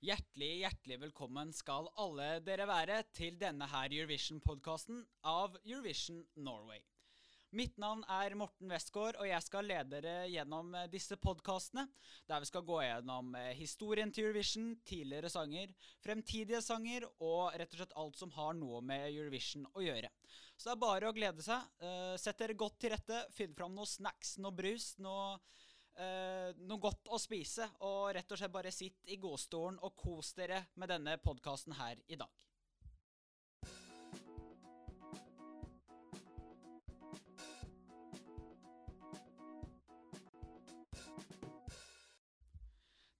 Hjertelig, hjertelig velkommen skal alle dere være til denne her Eurovision-podkasten av Eurovision Norway. Mitt navn er Morten Westgård, og jeg skal lede dere gjennom eh, disse podkastene, der vi skal gå gjennom eh, historien til Eurovision, tidligere sanger, fremtidige sanger og rett og slett alt som har noe med Eurovision å gjøre. Så det er bare å glede seg. Uh, sett dere godt til rette, finn fram noe snacks, noe brus, noe Uh, noe godt å spise, og rett og slett bare sitt i godstolen og kos dere med denne podkasten her i dag.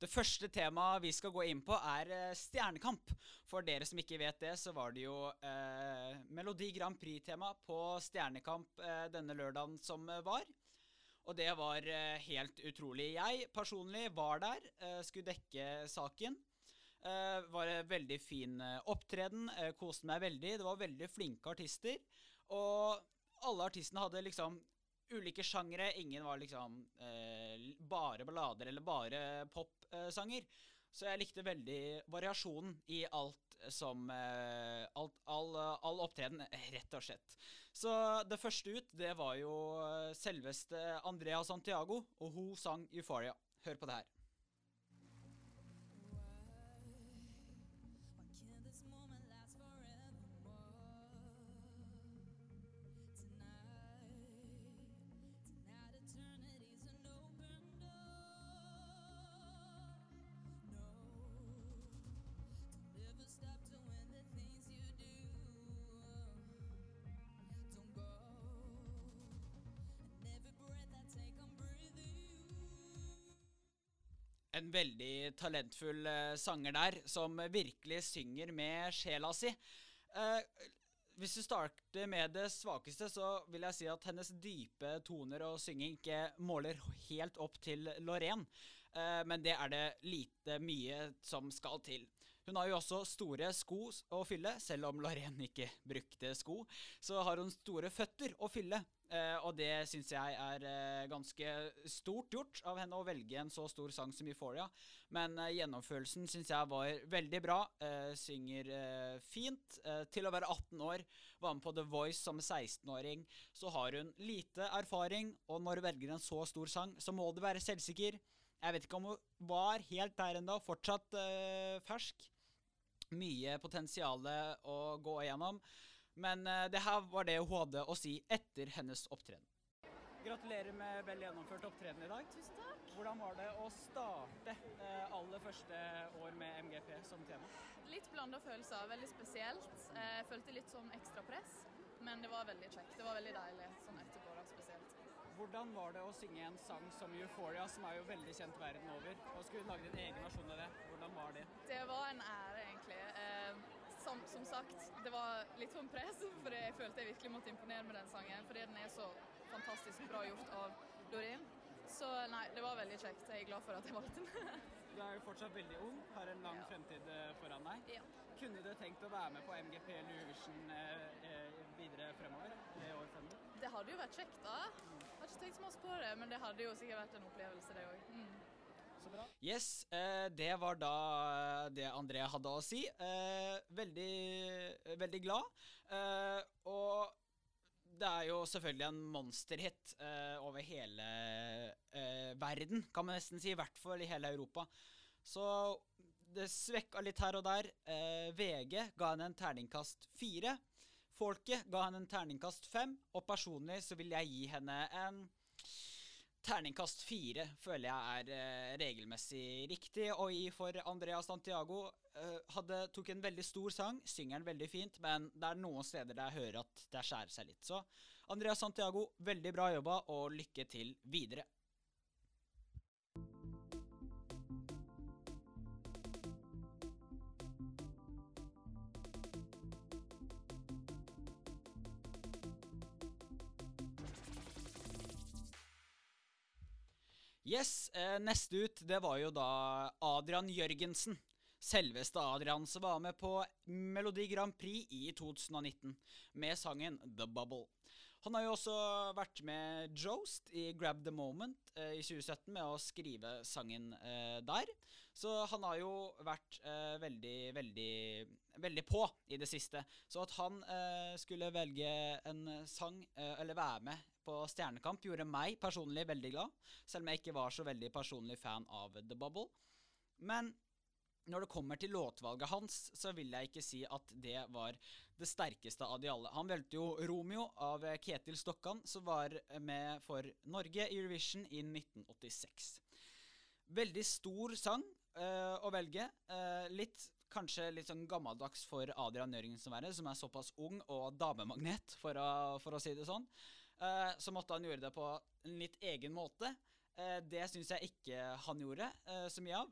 Det første temaet vi skal gå inn på, er uh, Stjernekamp. For dere som ikke vet det, så var det jo eh, Melodi Grand Prix-tema på Stjernekamp denne lørdagen som var. Og det var uh, helt utrolig. Jeg personlig var der, uh, skulle dekke saken. Uh, var en veldig fin opptreden. koste meg veldig. Det var veldig flinke artister. Og alle artistene hadde liksom ulike sjangere. Ingen var liksom bare ballader eller bare popsanger. Så jeg likte veldig variasjonen i alt som alt, all, all opptreden, rett og slett. Så det første ut, det var jo selveste Andrea Santiago, og hun sang 'Euphoria'. Hør på det her. En veldig talentfull uh, sanger der, som virkelig synger med sjela si. Uh, hvis du starter med det svakeste, så vil jeg si at hennes dype toner og synging ikke måler helt opp til Lorraine. Uh, men det er det lite mye som skal til. Hun har jo også store sko å fylle, selv om Lorraine ikke brukte sko. Så har hun store føtter å fylle. Uh, og det syns jeg er uh, ganske stort gjort av henne å velge en så stor sang som Euphoria. Men uh, gjennomførelsen syns jeg var veldig bra. synger fint. til å være 18 år, var med på The Voice som 16-åring. Så har hun lite erfaring, og når du velger en så stor sang, så må du være selvsikker. Jeg vet ikke om hun var helt der ennå, fortsatt fersk. Mye potensial å gå igjennom. Men uh, det her var det hun hadde å si etter hennes opptreden. Gratulerer med vel gjennomført opptreden i dag. Tusen takk. Hvordan var det å starte uh, aller første år med MGP som tema? Litt blanda følelser. Veldig spesielt. Eh, jeg følte litt sånn ekstra press, men det var veldig kjekt. Det var veldig deilig sånn etterpå, da, spesielt. Hvordan var det å synge en sang som 'Euphoria', som er jo veldig kjent verden over, og skulle lage din egen versjon av det? Hvordan var det? Det var en ære. Eh, som, som, sagt, det var litt sånn press, for jeg følte jeg virkelig måtte imponere med den sangen. Fordi den er så fantastisk bra gjort av Dorin. Så nei, det var veldig kjekt. Jeg er glad for at jeg valgte den. du er jo fortsatt veldig ung, har en lang ja. fremtid eh, foran deg. Ja. Kunne du tenkt å være med på MGP eller Eurovision eh, eh, videre fremover? I år fremover? Det hadde jo vært kjekt, da. Jeg har ikke tenkt så mye på det, men det hadde jo sikkert vært en opplevelse, det òg. Mm. Yes, eh, det var da eh, det Andrea hadde å si. Eh, veldig, veldig glad. Og det er jo selvfølgelig en monsterhit over hele verden, kan man nesten si. I hvert fall i hele Europa. Så det svekka litt her og der. VG ga henne en terningkast fire. Folket ga henne en terningkast fem. Og personlig så vil jeg gi henne en Terningkast fire føler jeg er uh, regelmessig riktig å gi for Andrea Santiago. Uh, hadde, tok en veldig stor sang, synger den veldig fint, men det er noen steder der jeg hører at det skjærer seg litt. Så Andrea Santiago, veldig bra jobba, og lykke til videre. Yes, eh, Neste ut det var jo da Adrian Jørgensen. Selveste Adrian som var med på Melodi Grand Prix i 2019 med sangen The Bubble. Han har jo også vært med Jost i Grab the Moment eh, i 2017 med å skrive sangen eh, der. Så han har jo vært eh, veldig, veldig, veldig på i det siste. Så at han eh, skulle velge en sang, eh, eller være med på Stjernekamp, gjorde meg personlig veldig glad. Selv om jeg ikke var så veldig personlig fan av The Bubble. Men når det kommer til låtvalget hans, så vil jeg ikke si at det var det sterkeste av de alle. Han valgte jo Romeo av Ketil Stokkan, som var med for Norge i Eurovision i 1986. Veldig stor sang øh, å velge. Øh, litt Kanskje litt sånn gammeldags for Adrian Jørgensen være, som er såpass ung og damemagnet, for å, for å si det sånn. Uh, så måtte han gjøre det på en litt egen måte. Uh, det syns jeg ikke han gjorde uh, så mye av,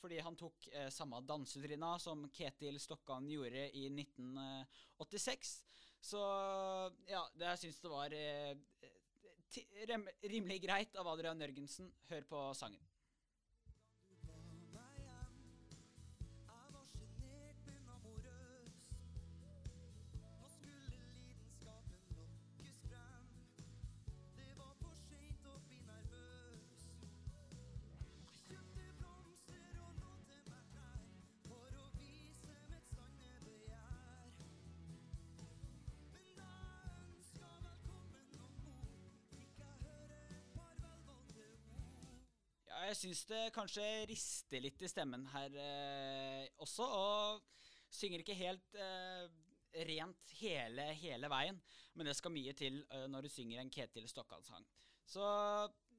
fordi han tok samme dansetrinna som Ketil Stokkan gjorde i 1986. Så ja, det syns det var rimelig greit av Adrian Jørgensen. Hør på sangen. Jeg syns det kanskje rister litt i stemmen her eh, også. Og synger ikke helt eh, rent hele, hele, veien. Men det skal mye til eh, når du synger en Ketil Stokkan-sang. Så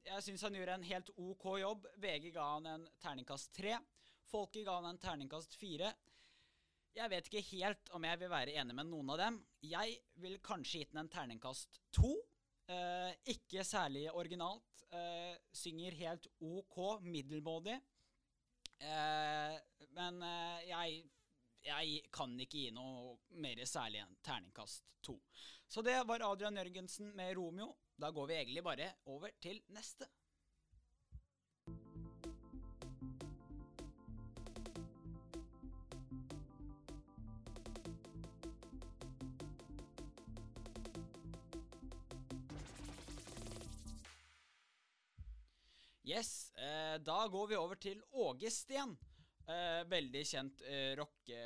jeg syns han gjorde en helt OK jobb. VG ga han en terningkast tre. Folket ga han en terningkast fire. Jeg vet ikke helt om jeg vil være enig med noen av dem. Jeg vil kanskje gitt den en terningkast to. Eh, ikke særlig originalt. Uh, synger helt OK, middelmådig. Uh, men uh, jeg, jeg, kan ikke gi noe mer særlig enn terningkast to. Så det var Adrian Jørgensen med Romeo. Da går vi egentlig bare over til neste. Yes, eh, da går vi over til Åge Steen. Eh, veldig kjent eh, rocke,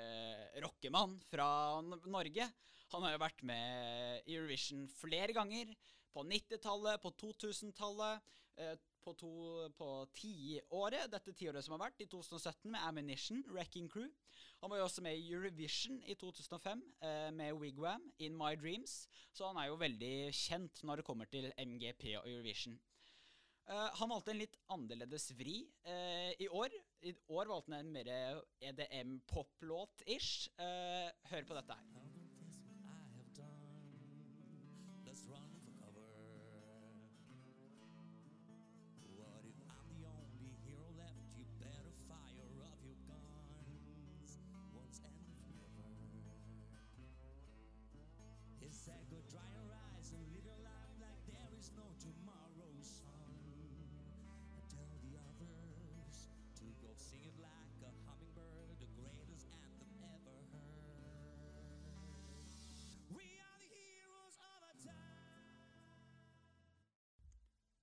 rockemann fra Norge. Han har jo vært med i Eurovision flere ganger. På 90-tallet, på 2000-tallet, eh, på, to, på tiåret, dette tiåret som har vært, i 2017 med Ammunition, Wrecking Crew. Han var jo også med i Eurovision i 2005 eh, med Wigwam, In My Dreams. Så han er jo veldig kjent når det kommer til MGP og Eurovision. Uh, han valgte en litt annerledes vri uh, i år. I år valgte han en mer EDM-poplåt-ish. Uh, hør på dette her.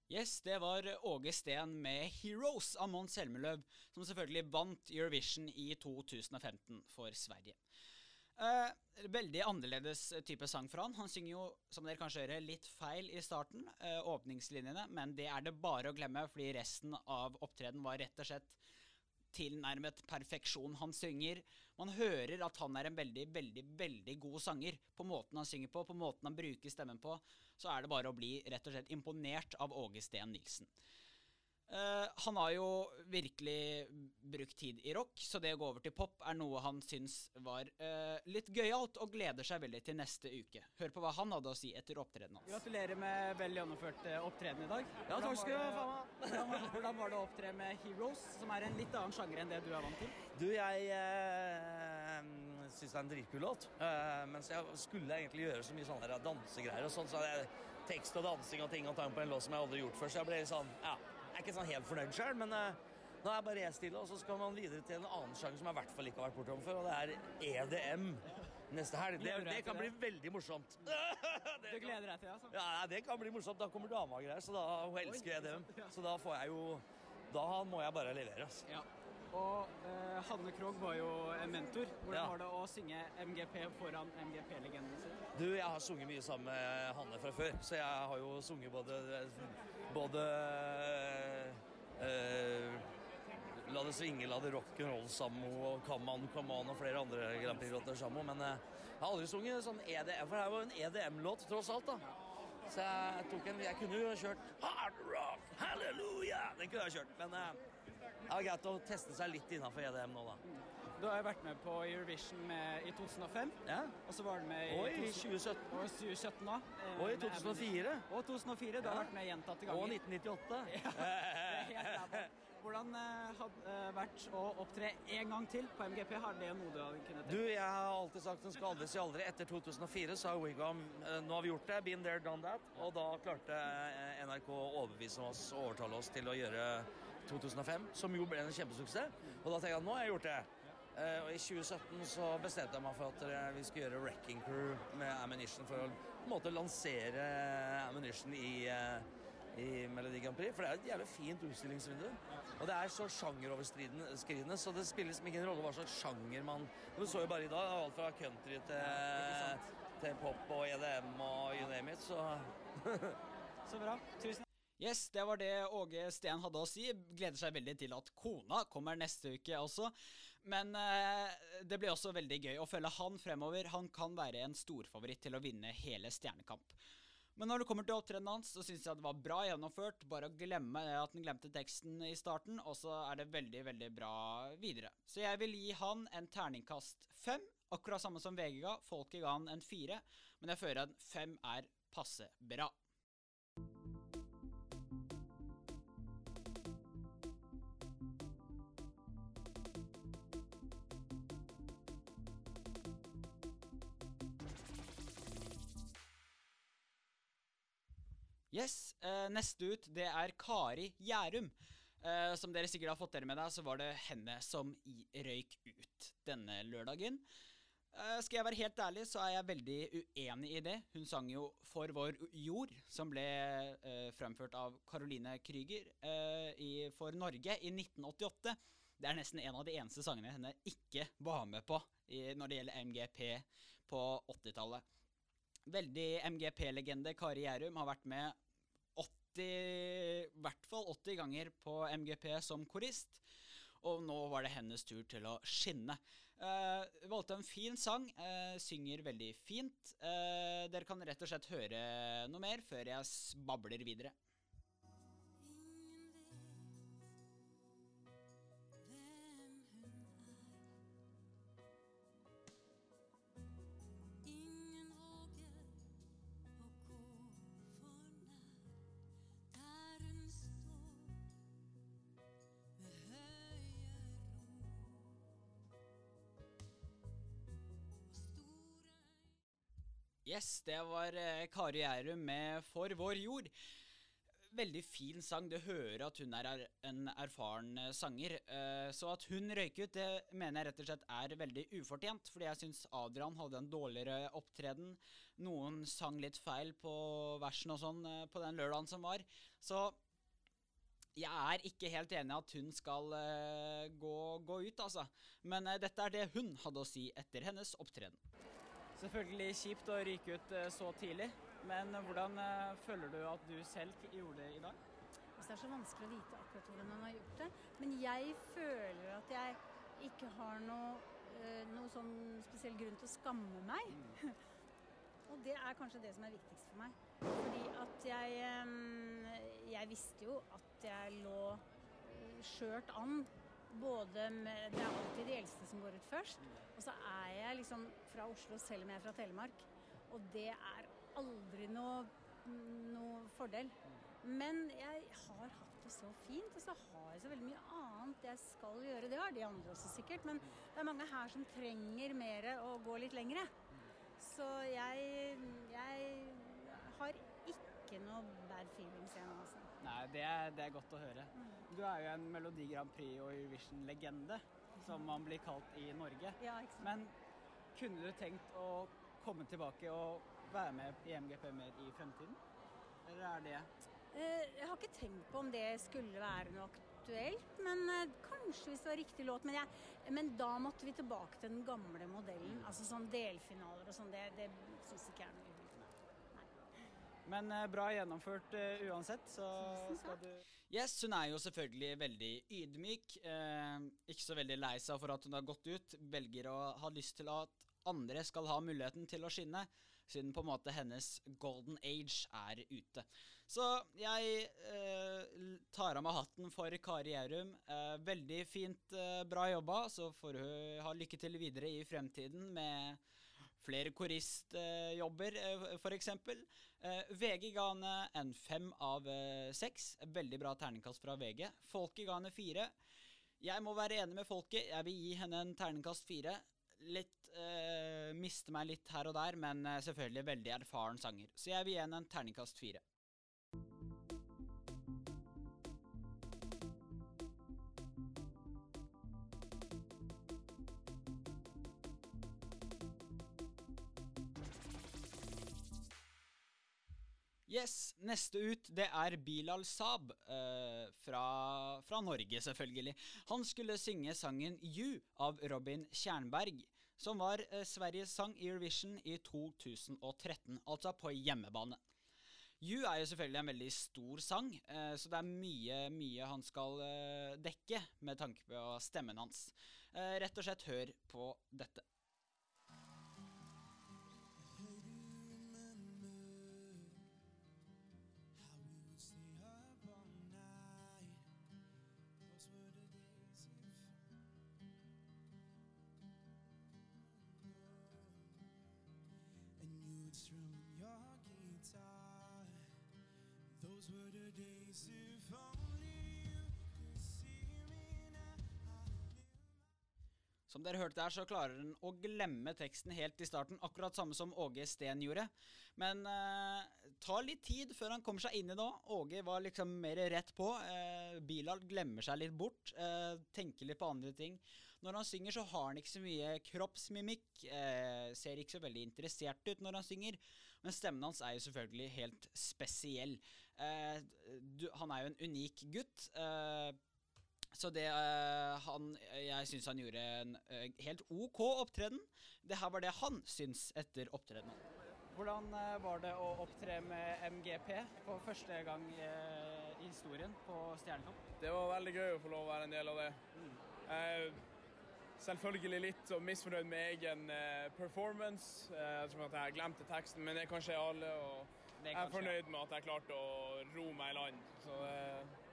Yes, det var Åge Steen med 'Heroes' av Mons Selmeløv, som selvfølgelig vant Eurovision i 2015 for Sverige. Eh, veldig annerledes type sang for han. Han synger jo, som dere kanskje hører, litt feil i starten, eh, åpningslinjene, men det er det bare å glemme, fordi resten av opptredenen var rett og slett tilnærmet perfeksjon. Han synger Man hører at han er en veldig, veldig, veldig god sanger. På måten han synger på, på måten han bruker stemmen på, så er det bare å bli rett og slett imponert av Åge Steen Nilsen. Uh, han har jo virkelig brukt tid i rock, så det å gå over til pop er noe han syns var uh, litt gøyalt, og gleder seg veldig til neste uke. Hør på hva han hadde å si etter opptredenen hans. Gratulerer med vel gjennomført uh, opptreden i dag. Ja, takk skal du ha. Hvordan, hvordan var det å opptre med Heroes, som er en litt annen sjanger enn det du er vant til? Du, jeg uh, syns det er en dritkul låt, uh, mens jeg skulle egentlig gjøre så mye sånne dansegreier og sånn, så hadde jeg tekst og dansing og ting og tang på en låt som jeg aldri gjort før, så jeg ble litt sånn, ja er ikke sånn helt fornøyd sjøl, men uh, Nå er bare jeg stille, og så skal man videre til en annen sjanger som jeg i hvert fall ikke har vært bortom før, og det er EDM neste helg. Det, det kan bli veldig morsomt. Du gleder deg til det, altså? Ja, det kan bli morsomt. Da kommer dama og greier, så da hun elsker EDM. Så da får jeg jo Da må jeg bare levere, altså. Ja. Og eh, Hanne Krogh var jo en mentor. Hvordan Ja. var det å synge MGP foran MGP-legenden sin? Du, jeg har sunget mye sammen med Hanne fra før, så jeg har jo sunget både Både eh, La det svinge, la det rock'n'roll-Sammo og Kaman Kaman og flere andre Grand Prix-låter Sammo. Men eh, jeg har aldri sunget sånn EDM, for det var jo en EDM-låt tross alt, da. Så jeg tok en Jeg kunne jo kjørt Hard Rock, Halleluja! Den kunne jeg kjørt, men eh, det er greit å teste seg litt innafor EDM nå, da. Du har jeg vært med på Eurovision med, i 2005, Ja. og så var du med i Og i 2017. og 2017 da. eh, Og i med 2004. Og 2004. da har Ja. vært med gjentatte Og ganger. 1998. Ja, helt. Hvordan eh, hadde det vært å opptre en gang til på MGP? Har det noe du hadde kunnet Du, jeg har alltid sagt en skal aldri si aldri. Etter 2004 sa Wigwam eh, nå har vi gjort det, been there, done that. Og da klarte eh, NRK å overbevise oss og overtale oss til å gjøre 2005, som jo ble en kjempesuksess. Og da tenkte jeg nå har jeg gjort det. Eh, Og i 2017 så bestemte jeg meg for at eh, vi skulle gjøre Wrecking Crew med Ammunition for å på en måte lansere Ammunition i eh, i Melodi Grand Prix, for det er et jævlig fint utstillingsvindu. Og det er så sjangeroverskridende, så det spiller liksom ingen rolle hva slags sjanger man Du så jo bare i dag, alt fra country til, til pop og EDM og you name it, så Så bra. Tusen Yes, det var det Åge Steen hadde å si. Gleder seg veldig til at kona kommer neste uke også. Men eh, det blir også veldig gøy å følge han fremover. Han kan være en storfavoritt til å vinne hele Stjernekamp. Men når det kommer til opptredenen hans, så syns jeg det var bra gjennomført. Bare å glemme at han glemte teksten i starten, og så er det veldig, veldig bra videre. Så jeg vil gi han en terningkast fem. Akkurat samme som VG ga. Folket ga han en fire. Men jeg føler at fem er passe bra. Yes, eh, neste ut det er Kari Gjærum. Uh, som dere sikkert har fått dere med deg, så var det henne som røyk ut denne lørdagen. Uh, skal jeg være helt ærlig, så er jeg veldig uenig i det. Hun sang jo 'For vår jord', som ble uh, fremført av Caroline Krüger i, for Norge i 1988. Det er nesten en av de eneste sangene henne ikke var med på i, når det gjelder MGP på 80-tallet. Veldig MGP-legende Kari Gjærum har vært med 80, i hvert fall 80 ganger på MGP som korist. Og nå var det hennes tur til å skinne. Uh, valgte en fin sang. Uh, synger veldig fint. Uh, dere kan rett og slett høre noe mer før jeg babler videre. Yes, det var eh, Kari Gjærum med 'For vår jord'. Veldig fin sang. Du hører at hun er en erfaren eh, sanger. Eh, så at hun røyk ut, det mener jeg rett og slett er veldig ufortjent. Fordi jeg syns Adrian hadde en dårligere opptreden. Noen sang litt feil på versen og sånn på den lørdagen som var. Så jeg er ikke helt enig i at hun skal gå, gå ut, altså. Men dette er det hun hadde å si etter hennes opptreden. Selvfølgelig kjipt å ryke ut eh, så tidlig, men hvordan eh, føler du at du selv gjorde det i dag? Det er så vanskelig å vite akkurat hvordan han har gjort det. Men jeg føler at jeg ikke har noe, eh, noe sånn spesiell grunn til å skamme meg. Og det er kanskje det som er viktigst for meg. Fordi at jeg eh, Jeg visste jo at jeg lå eh, skjørt an. Både med Det er alltid de eldste som går ut først. Og så er jeg liksom fra Oslo, selv om jeg er fra Telemark. Og det er aldri noe, noe fordel. Men jeg har hatt det så fint, og så har jeg så veldig mye annet jeg skal gjøre. Det har de andre også sikkert, men det er mange her som trenger mer å gå litt lengre. Så jeg, jeg har ikke noe bad feelings igjen, altså. Nei, det er, det er godt å høre. Du er jo en Melodi Grand Prix og Eurovision-legende, som man blir kalt i Norge. Ja? Men kunne du tenkt å komme tilbake og være med i MGP mer i fremtiden? Eller er det Eh, Jeg har ikke tenkt på om det skulle være noe aktuelt, men eh, kanskje hvis det var riktig låt. Men, jeg, men da måtte vi tilbake til den gamle modellen. Altså sånn delfinaler og sånn. Det, det syns ikke jeg er noe. Men eh, bra gjennomført eh, uansett, så skal du Yes, hun er jo selvfølgelig veldig ydmyk. Eh, ikke så veldig lei seg for at hun har gått ut. Velger å ha lyst til at andre skal ha muligheten til å skinne, siden på en måte hennes golden age er ute. Så jeg eh, tar av meg hatten for Kari Gjærum. Eh, veldig fint, eh, bra jobba. Så får hun ha lykke til videre i fremtiden med flere koristjobber, eh, f.eks. Eh, VG ga henne en fem av eh, seks. Veldig bra terningkast fra VG. Folket ga henne fire. Jeg må være enig med folket. Jeg vil gi henne en terningkast fire. Litt eh, Miste meg litt her og der, men eh, selvfølgelig veldig erfaren sanger. Så jeg vil gi henne en terningkast fire. Yes, neste ut det er Bilal Saab, eh, fra, fra Norge selvfølgelig. Han skulle synge sangen You av Robin Kjernberg, som var eh, Sveriges sang i Eurovision i 2013, altså på hjemmebane. You er jo selvfølgelig en veldig stor sang, eh, så det er mye, mye han skal eh, dekke med tanke på stemmen hans. Eh, rett og slett hør på dette. Som dere hørte der, så klarer den å glemme teksten helt i starten, akkurat samme som Åge Steen gjorde. Men eh, ta litt tid før han kommer seg inn i det òg. Åge var liksom mer rett på. Eh, Bilal glemmer seg litt bort, eh, tenker litt på andre ting. Når han synger, så har han ikke så mye kroppsmimikk. Eh, ser ikke så veldig interessert ut når han synger. Men stemmen hans er jo selvfølgelig helt spesiell. Eh, du, han er jo en unik gutt. Eh, så det eh, han Jeg syns han gjorde en eh, helt OK opptreden. Det her var det han syns etter opptredenen. Hvordan eh, var det å opptre med MGP for første gang i historien på Stjernekamp? Det var veldig gøy å få lov å være en del av det. Mm. Selvfølgelig litt så misfornøyd med egen eh, performance. Eh, Jeg tror at jeg glemte teksten, men det kan skje alle. Og jeg er fornøyd med at jeg klarte å ro meg i land. Så det,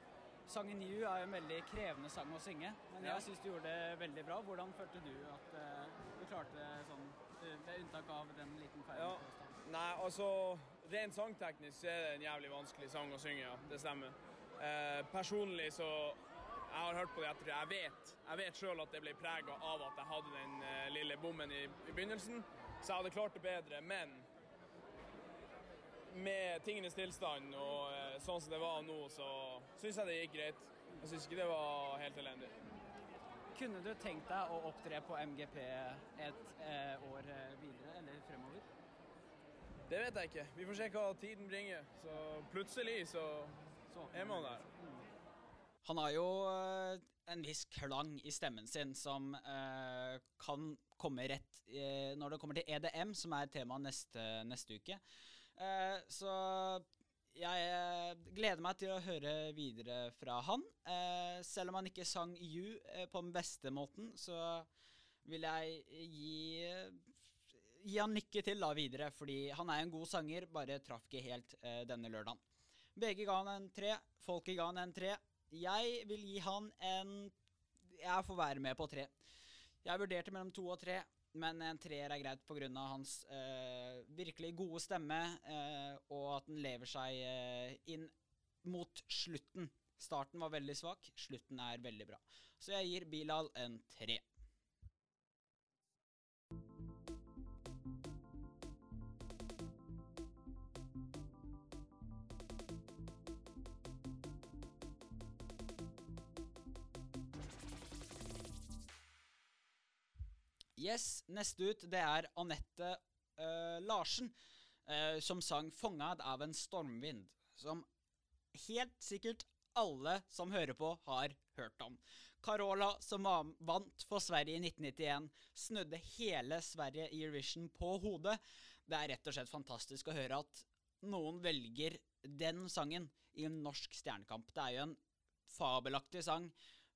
Sangen You er jo en veldig krevende sang å synge, men jeg syns du gjorde det veldig bra. Hvordan følte du at eh, du klarte det sånn, eh, med unntak av den liten feilen? Ja. Nei, altså Rent sangteknisk så er det en jævlig vanskelig sang å synge, ja. Det stemmer. Eh, personlig så Jeg har hørt på det etter. Jeg vet jeg vet sjøl at det ble prega av at jeg hadde den eh, lille bommen i, i begynnelsen. Så jeg hadde klart det bedre, men med tingenes tilstand og eh, sånn som det var nå, så syns jeg det gikk greit. Jeg syns ikke det var helt elendig. Kunne du tenkt deg å opptre på MGP et eh, år eh, videre, eller fremover? Det vet jeg ikke. Vi får se hva tiden bringer. Så plutselig så Så er man der. Han har jo eh, en viss klang i stemmen sin som eh, kan komme rett eh, når det kommer til EDM, som er tema neste, neste uke. Eh, så jeg eh, gleder meg til å høre videre fra han. Eh, selv om han ikke sang You på den beste måten, så vil jeg gi Gi han lykke til da videre, fordi han er en god sanger, bare traff ikke helt denne lørdagen. VG ga han en tre, Folket ga han en tre. Jeg vil gi han en Jeg får være med på tre. Jeg vurderte mellom to og tre, men en treer er greit pga. hans eh, virkelig gode stemme, eh, og at den lever seg eh, inn mot slutten. Starten var veldig svak, slutten er veldig bra. Så jeg gir Bilal en tre. Yes, neste ut det er Anette uh, Larsen, uh, som sang 'Fångad av en stormvind', som helt sikkert alle som hører på, har hørt om. Carola, som vant for Sverige i 1991, snudde hele Sverige i Eurovision på hodet. Det er rett og slett fantastisk å høre at noen velger den sangen i en norsk stjernekamp. Det er jo en fabelaktig sang.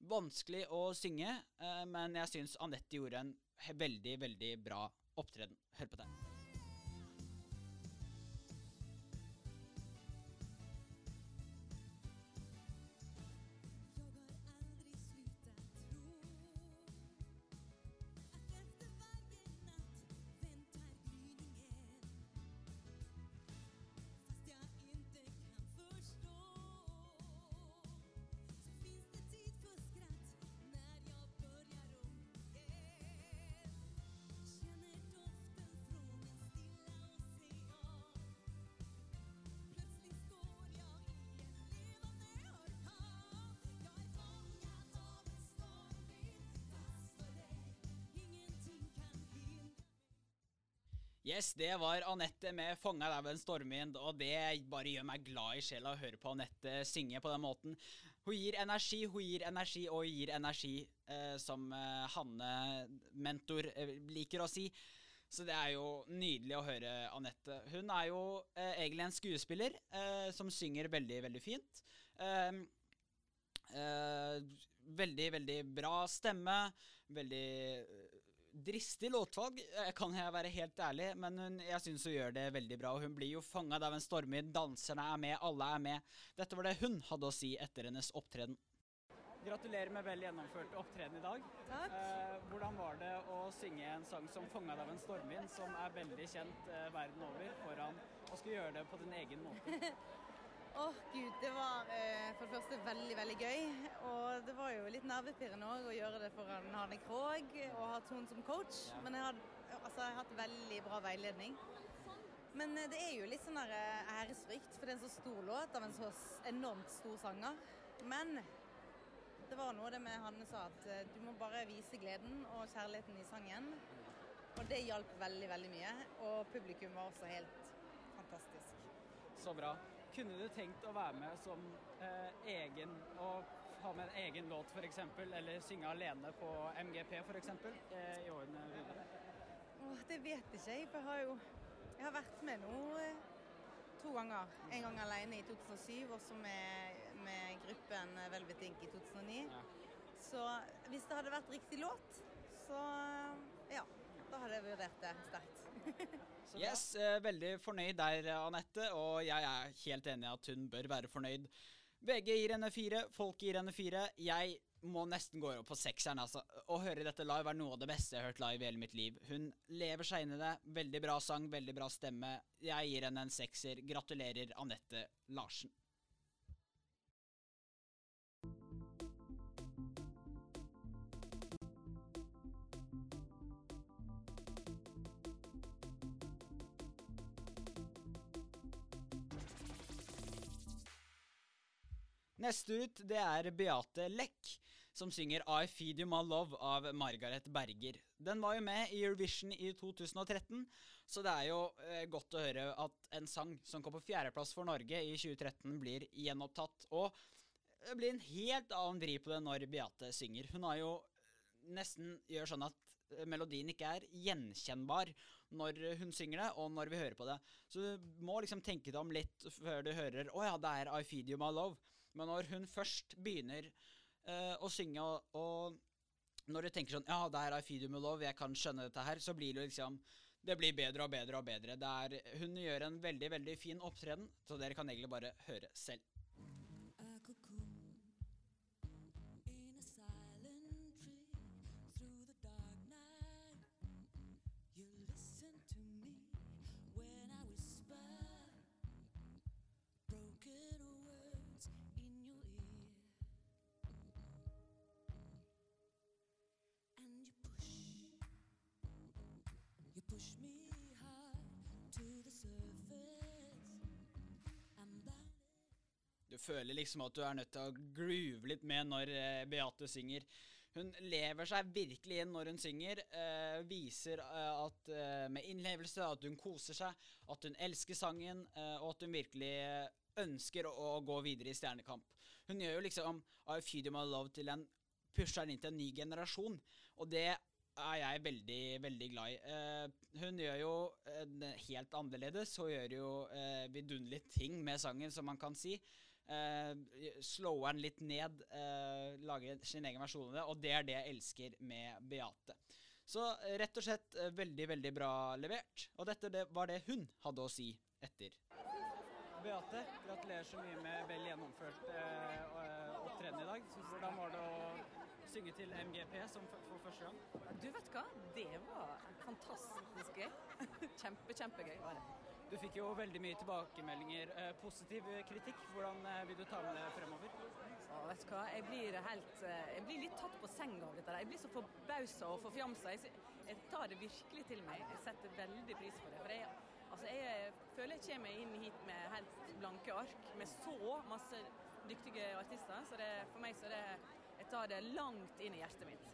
Vanskelig å synge, eh, men jeg syns Anette gjorde en veldig, veldig bra opptreden. Hør på det. Yes, det var Anette med ved en stormvind', og det bare gjør meg glad i sjela å høre på Anette synge på den måten. Hun gir energi, hun gir energi og gir energi, eh, som eh, Hanne, mentor, eh, liker å si. Så det er jo nydelig å høre Anette. Hun er jo eh, egentlig en skuespiller eh, som synger veldig, veldig fint. Eh, eh, veldig, veldig bra stemme. Veldig dristig låtvalg, eh, kan jeg være helt ærlig, men hun, jeg syns hun gjør det veldig bra. og Hun blir jo fanga av en stormvind, danserne er med, alle er med. Dette var det hun hadde å si etter hennes opptreden. Gratulerer med vel gjennomført opptreden i dag. Takk. Eh, hvordan var det å synge en sang som 'Fanga av en stormvind', som er veldig kjent eh, verden over, foran å skulle gjøre det på din egen måte? Åh, gud, det var eh, for det første veldig, veldig gøy. Og det var jo litt nervepirrende òg å gjøre det foran Hanne Krogh og ha Ton som coach. Men jeg har, altså, jeg har hatt veldig bra veiledning. Men eh, det er jo litt sånn der eh, æresfrykt, for det er en så stor låt av en så enormt stor sanger. Men det var noe det med Hanne sa, at eh, du må bare vise gleden og kjærligheten i sangen. Og det hjalp veldig, veldig mye. Og publikum var også helt fantastisk. Så bra. Kunne du tenkt å være med som eh, egen og ha med en egen låt f.eks., eller synge alene på MGP f.eks. Eh, i årene videre? Oh, det vet ikke jeg, for jeg har jo jeg har vært med nå eh, to ganger. En gang alene i 2007, og så med, med gruppen Velvet Ink i 2009. Ja. Så hvis det hadde vært riktig låt, så eh, ja, da hadde jeg vurdert det sterkt. Yes, eh, veldig fornøyd der, Anette, og jeg er helt enig i at hun bør være fornøyd. VG gir henne fire, folk gir henne fire. Jeg må nesten gå opp på sekseren, altså. Å høre dette live er noe av det beste jeg har hørt live i hele mitt liv. Hun lever seg inn i det. Veldig bra sang, veldig bra stemme. Jeg gir henne en sekser. Gratulerer, Anette Larsen. Neste ut, det er Beate Lech, som synger I Feed You My Love av Margaret Berger. Den var jo med i Eurovision i 2013, så det er jo eh, godt å høre at en sang som kom på fjerdeplass for Norge i 2013, blir gjenopptatt. Og det blir en helt annen vri på det når Beate synger. Hun har jo nesten gjør sånn at eh, melodien ikke er gjenkjennbar når hun synger det, og når vi hører på det. Så du må liksom tenke deg om litt før du hører Å ja, det er I Feed You My Love. Men når hun først begynner uh, å synge, og, og når du tenker sånn Ja, det her er Feed You Love, jeg kan skjønne dette her, så blir det liksom Det blir bedre og bedre og bedre. Det er, hun gjør en veldig, veldig fin opptreden, så dere kan egentlig bare høre selv. Føler liksom at du er nødt til å groove litt med når eh, Beate synger. Hun lever seg virkelig inn når hun synger. Uh, viser eh, at uh, med innlevelse at hun koser seg, at hun elsker sangen, uh, og at hun virkelig ønsker å, å gå videre i Stjernekamp. Hun gjør jo liksom I Feed You My Love til en pusher den inn til en ny generasjon, og det er jeg veldig, veldig glad i. Hun gjør jo helt annerledes, Hun gjør jo vidunderlige ting med sangen, som man kan si. Uh, Slower den litt ned, uh, lage sin egen versjon av det, og det er det jeg elsker med Beate. Så eh, rett og slett uh, veldig, veldig bra levert. Og dette det var det hun hadde å si etter. Beate, gratulerer så mye med vel gjennomført uh, opptreden i dag. Hvordan var det å synge til MGP som for første gang? Du vet hva, det var fantastisk gøy. Kjempe, kjempegøy var det. Du fikk jo veldig mye tilbakemeldinger. Eh, positiv kritikk. Hvordan eh, vil du ta med det fremover? Å, vet du hva, jeg blir, helt, eh, jeg blir litt tatt på senga av dette. Jeg blir så forbausa og forfjamsa. Jeg, jeg tar det virkelig til meg. Jeg setter veldig pris på det. For jeg, altså jeg føler jeg kommer inn hit med helt blanke ark, med så masse dyktige artister. Så det, for meg så er det Jeg tar det langt inn i hjertet mitt.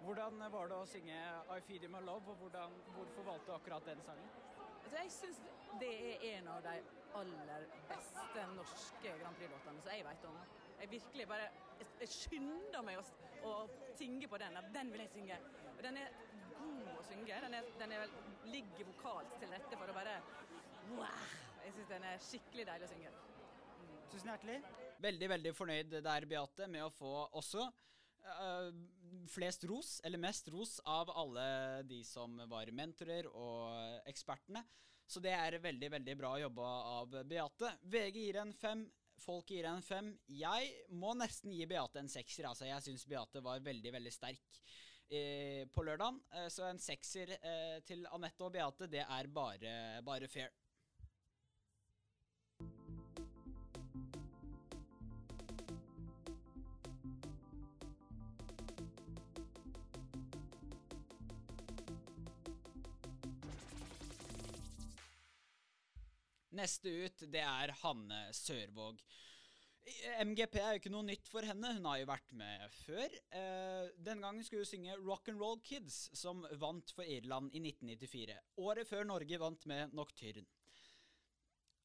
Hvordan var det å synge I Feed You My Love, og hvordan, hvorfor valgte du akkurat den sangen? Altså, jeg syns det er en av de aller beste norske Grand Prix-låtene som jeg vet om. Jeg virkelig bare jeg, skynder meg å, å tinge på den. Den vil jeg synge. Og den er god å synge. Den, er, den er, vel- ligger vokalt til rette for å bare wow. Jeg syns den er skikkelig deilig å synge. Tusen hjertelig. Veldig, veldig fornøyd der, Beate, med å få også eh, flest ros, eller mest ros, av alle de som var mentorer og ekspertene. Så det er veldig, veldig bra jobba av Beate. VG gir en fem. Folk gir en fem. Jeg må nesten gi Beate en sekser. Altså, jeg syns Beate var veldig, veldig sterk uh, på lørdagen. Uh, så en sekser til Anette og Beate, det er bare, bare fair. Neste ut, det er Hanne Sørvåg. MGP er jo ikke noe nytt for henne, hun har jo vært med før. Eh, den gangen skulle hun synge Rock and Roll Kids, som vant for Irland i 1994. Året før Norge vant med Nocturne.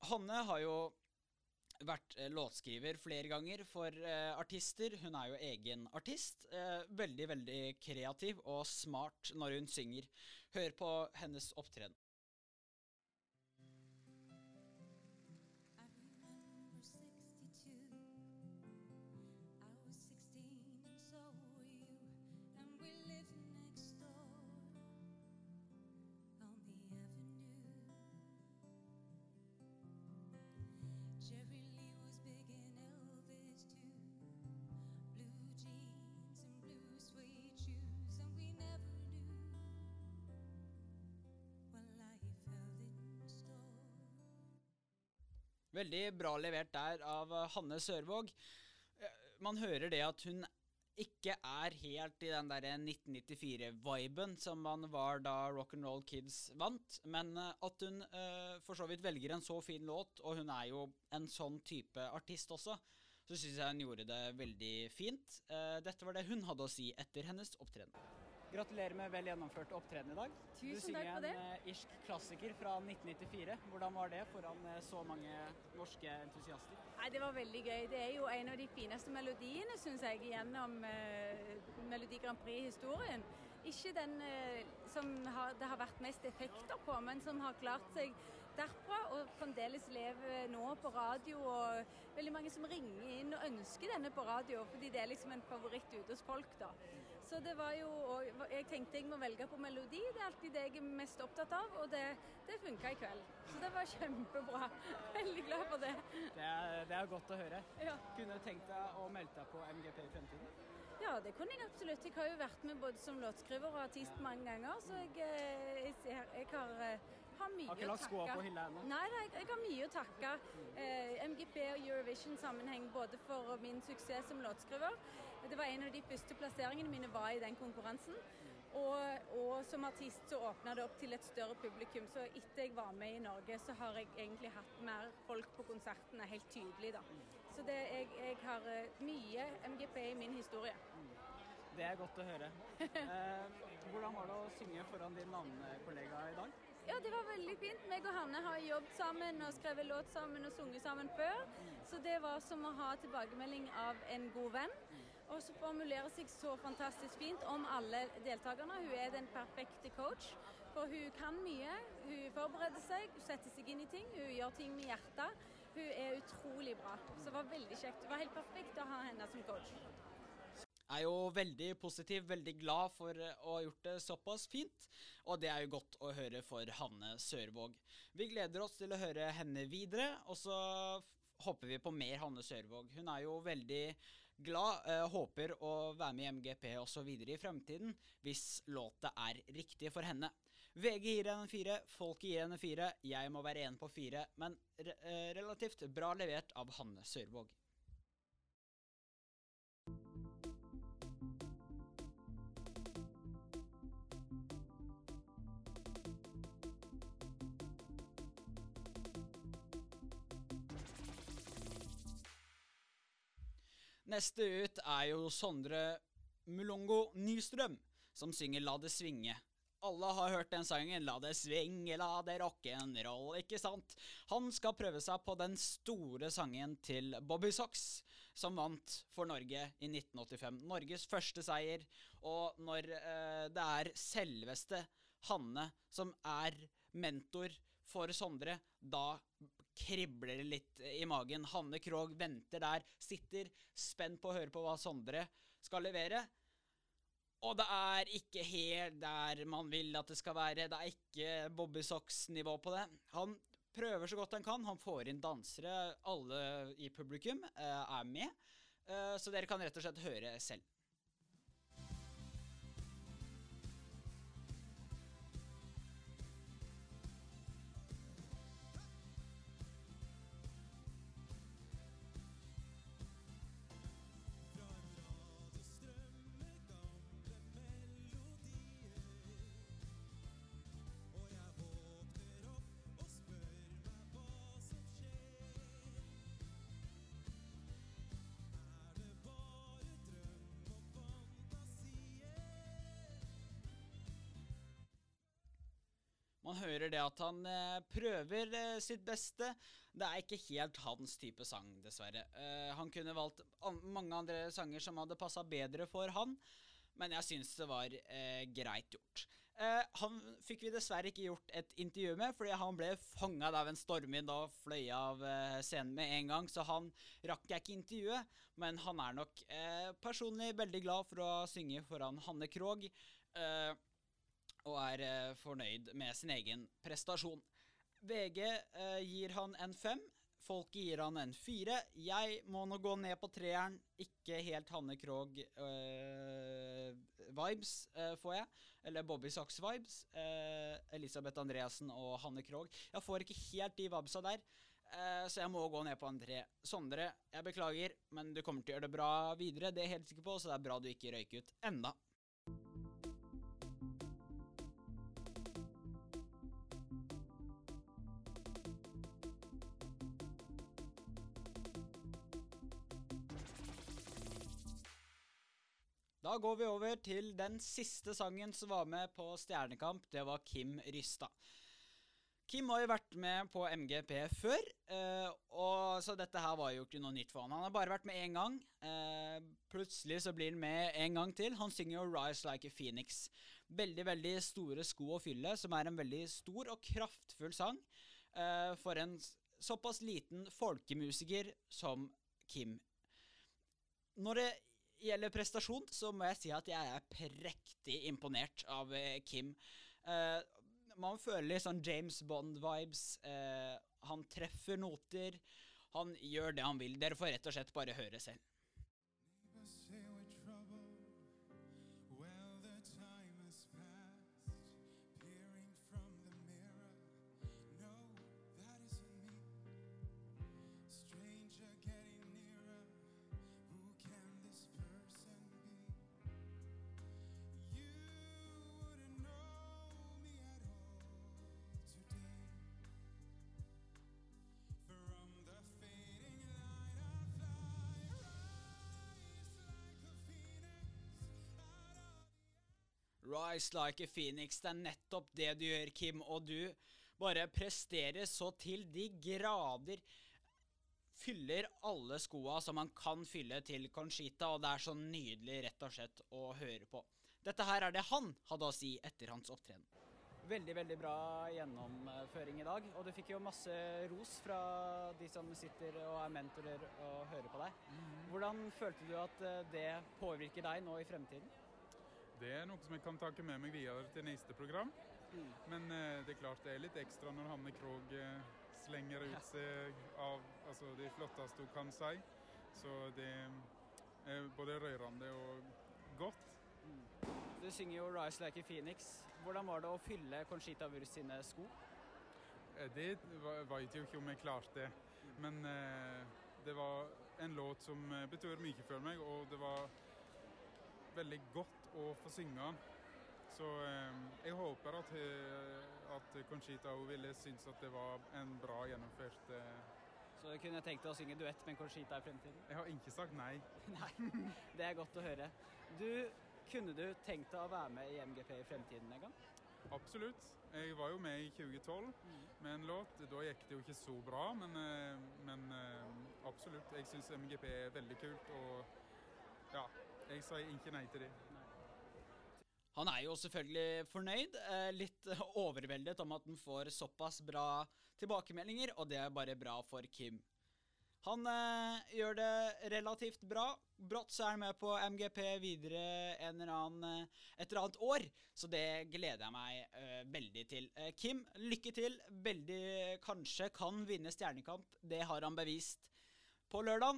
Hanne har jo vært eh, låtskriver flere ganger for eh, artister. Hun er jo egen artist. Eh, veldig, veldig kreativ og smart når hun synger. Hør på hennes opptreden. Veldig bra levert der av eh, Hanne Sørvåg. Eh, Man hører det at hun ikke er helt i den der 1994-viben som man var da Rock'n'Roll Kids vant, men eh, at hun for så vidt velger en så fin låt, og hun er jo en sånn type artist også, så syns jeg hun gjorde det veldig fint. Dette var det hun hadde å si etter hennes opptreden. Gratulerer med vel gjennomført opptreden i dag. Tusen du synger takk for det. en eh, irsk klassiker fra 1994. Hvordan var det foran eh, så mange norske entusiaster? Nei, Det var veldig gøy. Det er jo en av de fineste melodiene, syns jeg, gjennom uh, Melodi Grand Prix-historien. Ikke den som har, det har vært mest effekter på, men som har klart seg derfra og fremdeles lever nå på radio. Og veldig mange som ringer inn og ønsker denne på radio, fordi det er liksom en favoritt ute hos folk. da. Så det var jo, og Jeg tenkte jeg må velge på melodi, det er alltid det jeg er mest opptatt av. Og det, det funka i kveld. Så det var kjempebra. Veldig glad for det. Det er, det er godt å høre. Ja. Kunne du tenkt deg å melde deg på MGP i fremtiden? Ja, det kunne jeg absolutt. Jeg har jo vært med både som låtskriver og artist mange ganger, så jeg, eh, jeg, ser, jeg har, eh, har mye Har ikke lagt skoa på hylla ennå? Nei, jeg, jeg har mye å takke eh, MGP og Eurovision-sammenheng både for min suksess som låtskriver. Det var en av de første plasseringene mine var i den konkurransen. Og, og som artist så åpna det opp til et større publikum. Så etter jeg var med i Norge, så har jeg egentlig hatt mer folk på konsertene, helt tydelig, da. Så det, jeg, jeg har eh, mye MGP i min historie. Det er godt å høre. Eh, hvordan var det å synge foran din navnekollega i dag? Ja, det var veldig fint. Meg og Hanne har jobbet sammen og skrevet låt sammen og sunget sammen før. Så det var som å ha tilbakemelding av en god venn. Og så formulerer seg så fantastisk fint om alle deltakerne. Hun er den perfekte coach. For hun kan mye. Hun forbereder seg, hun setter seg inn i ting. Hun gjør ting med hjertet. Hun er utrolig bra. Så det var veldig kjekt. Det var helt perfekt å ha henne som coach. Jeg er jo veldig positiv, veldig glad for å ha gjort det såpass fint. Og det er jo godt å høre for Hanne Sørvåg. Vi gleder oss til å høre henne videre, og så håper vi på mer Hanne Sørvåg. Hun er jo veldig glad, eh, håper å være med i MGP osv. i fremtiden, hvis låta er riktig for henne. VG gir henne en fire, folket gir henne fire, jeg må være en på fire, men re eh, relativt bra levert av Hanne Sørvåg. Neste ut er jo Sondre Mulongo Nystrøm, som synger La det svinge. Alle har hørt den sangen, La det svinge, la det rock'n'roll, ikke sant? Han skal prøve seg på den store sangen til Bobby Socks, som vant for Norge i 1985. Norges første seier, og når eh, det er selveste Hanne som er mentor for Sondre, da kribler det litt i magen. Hanne Krogh venter der, sitter spent på å høre på hva Sondre skal levere. Og det er ikke helt der man vil at det skal være. Det er ikke Bobby Socks-nivå på det. Han prøver så godt han kan. Han får inn dansere. Alle i publikum eh, er med. Eh, så dere kan rett og slett høre selv. Man hører det at han eh, prøver eh, sitt beste. Det er ikke helt hans type sang, dessverre. Eh, han kunne valgt an mange andre sanger som hadde passa bedre for han, men jeg syns det var greit gjort. Han fikk vi dessverre ikke gjort et intervju med, fordi han ble fanga av en stormvind og fløy av scenen med en gang, så han rakk jeg ikke intervjuet. Men han er nok personlig veldig glad for å synge foran Hanne Krogh. Eh, og er eh, fornøyd med sin egen prestasjon. VG eh, gir han en fem. Folket gir han en fire. Jeg må nå gå ned på treeren. Ikke helt Hanne Krogh-vibes får jeg. Eller Bobby Socks-vibes. Eh, Elisabeth Andreassen og Hanne Krogh. Jeg får ikke helt de vibesa der. eh, så jeg må gå ned på en tre. Sondre, jeg beklager, men du kommer til å gjøre det bra videre. Det er jeg helt sikker på, så det er bra du ikke røyker ut enda. Går vi over til den siste sangen som var med på Stjernekamp. Det var Kim Rystad. Kim har jo vært med på MGP før, eh, og så dette her var jo ikke noe nytt for han. Han har bare vært med én gang. Eh, plutselig så blir han med en gang til. Han synger jo 'Rise Like a Phoenix'. Veldig, veldig store sko å fylle, som er en veldig stor og kraftfull sang eh, for en såpass liten folkemusiker som Kim. Når det gjelder prestasjon, så må jeg si at jeg er prektig imponert av eh, Kim. Eh, man føler litt sånn James Bond-vibes. Eh, han treffer noter. Han gjør det han vil. Dere får rett og slett bare høre selv. Rise like a phoenix. Det er nettopp det du gjør, Kim. Og du bare presterer så til de grader. Fyller alle skoa som man kan fylle til Conchita, og det er så nydelig rett og slett å høre på. Dette her er det han hadde å si etter hans opptreden. Veldig, veldig bra gjennomføring i dag. Og du fikk jo masse ros fra de som sitter og er mentorer og hører på deg. Hvordan følte du at eh, det påvirker deg nå i fremtiden? Det er noe som jeg kan takke med meg videre til neste program. Men eh, det er klart det er litt ekstra når Hanne Krogh eh, slenger ut seg av altså, det flotteste hun kan si. Så det er både rørende og godt. Du synger jo 'Rise Like a Phoenix'. Hvordan var det å fylle Conchita Wurst sine sko? Eh, Det vet jo ikke om jeg klarte, men eh, det var en låt som eh, betyr mye for meg, og det var veldig godt å få synge. Så eh, jeg håper at, eh, at Conchita hun ville synes at det var en bra gjennomført eh, Så du kunne tenkt deg å synge duett med Conchita i fremtiden? Jeg har ikke sagt nei. Nei, det er godt å høre. Du, kunne du tenkt deg å være med i MGP i fremtiden en gang? Absolutt. Jeg var jo med i 2012 med en låt. Da gikk det jo ikke så bra, men, eh, men absolutt. Jeg syns MGP er veldig kult, og ja, jeg sier ikke nei til det. Han er jo selvfølgelig fornøyd, eh, litt overveldet om at han får såpass bra tilbakemeldinger, og det er bare bra for Kim. Han eh, gjør det relativt bra. Brått så er han med på MGP videre annen, eh, et eller annet år, så det gleder jeg meg veldig til. Kim, lykke til. Veldig kanskje kan vinne Stjernekamp. Det har han bevist på lørdag.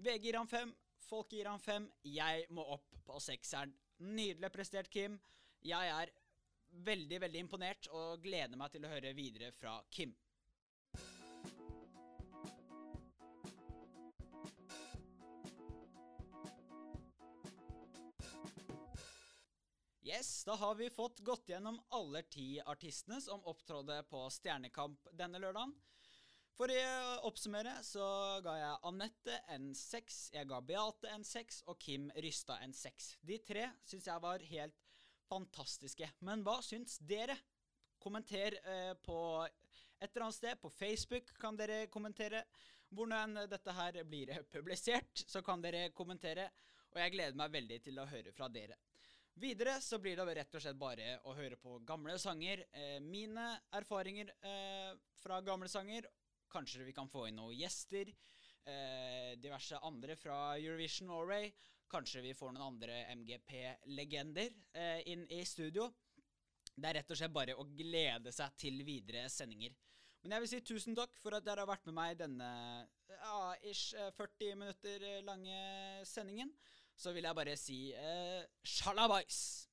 VG gir han fem, folk gir han fem. Jeg må opp på sekseren. Nydelig prestert, Kim. Jeg er veldig, veldig imponert og gleder meg til å høre videre fra Kim. Yes, da har vi fått gått gjennom alle ti artistene som opptrådde på Stjernekamp denne lørdagen. For å oppsummere så ga jeg Anette en seks, jeg ga Beate en seks og Kim Rysta en seks. De tre syns jeg var helt fantastiske. Men hva syns dere? Kommenter eh, på et eller annet sted. På Facebook kan dere kommentere. Hvor nå dette her blir publisert, så kan dere kommentere. Og jeg gleder meg veldig til å høre fra dere. Videre så blir det rett og slett bare å høre på gamle sanger. Eh, mine erfaringer eh, fra gamle sanger. Kanskje vi kan få inn noen gjester. Eh, diverse andre fra Eurovision Norway. Kanskje vi får noen andre MGP-legender eh, inn i studio. Det er rett og slett bare å glede seg til videre sendinger. Men jeg vil si tusen takk for at dere har vært med meg i denne ja, ish eh, 40 minutter lange sendingen. Så vil jeg bare si eh, sjalabais!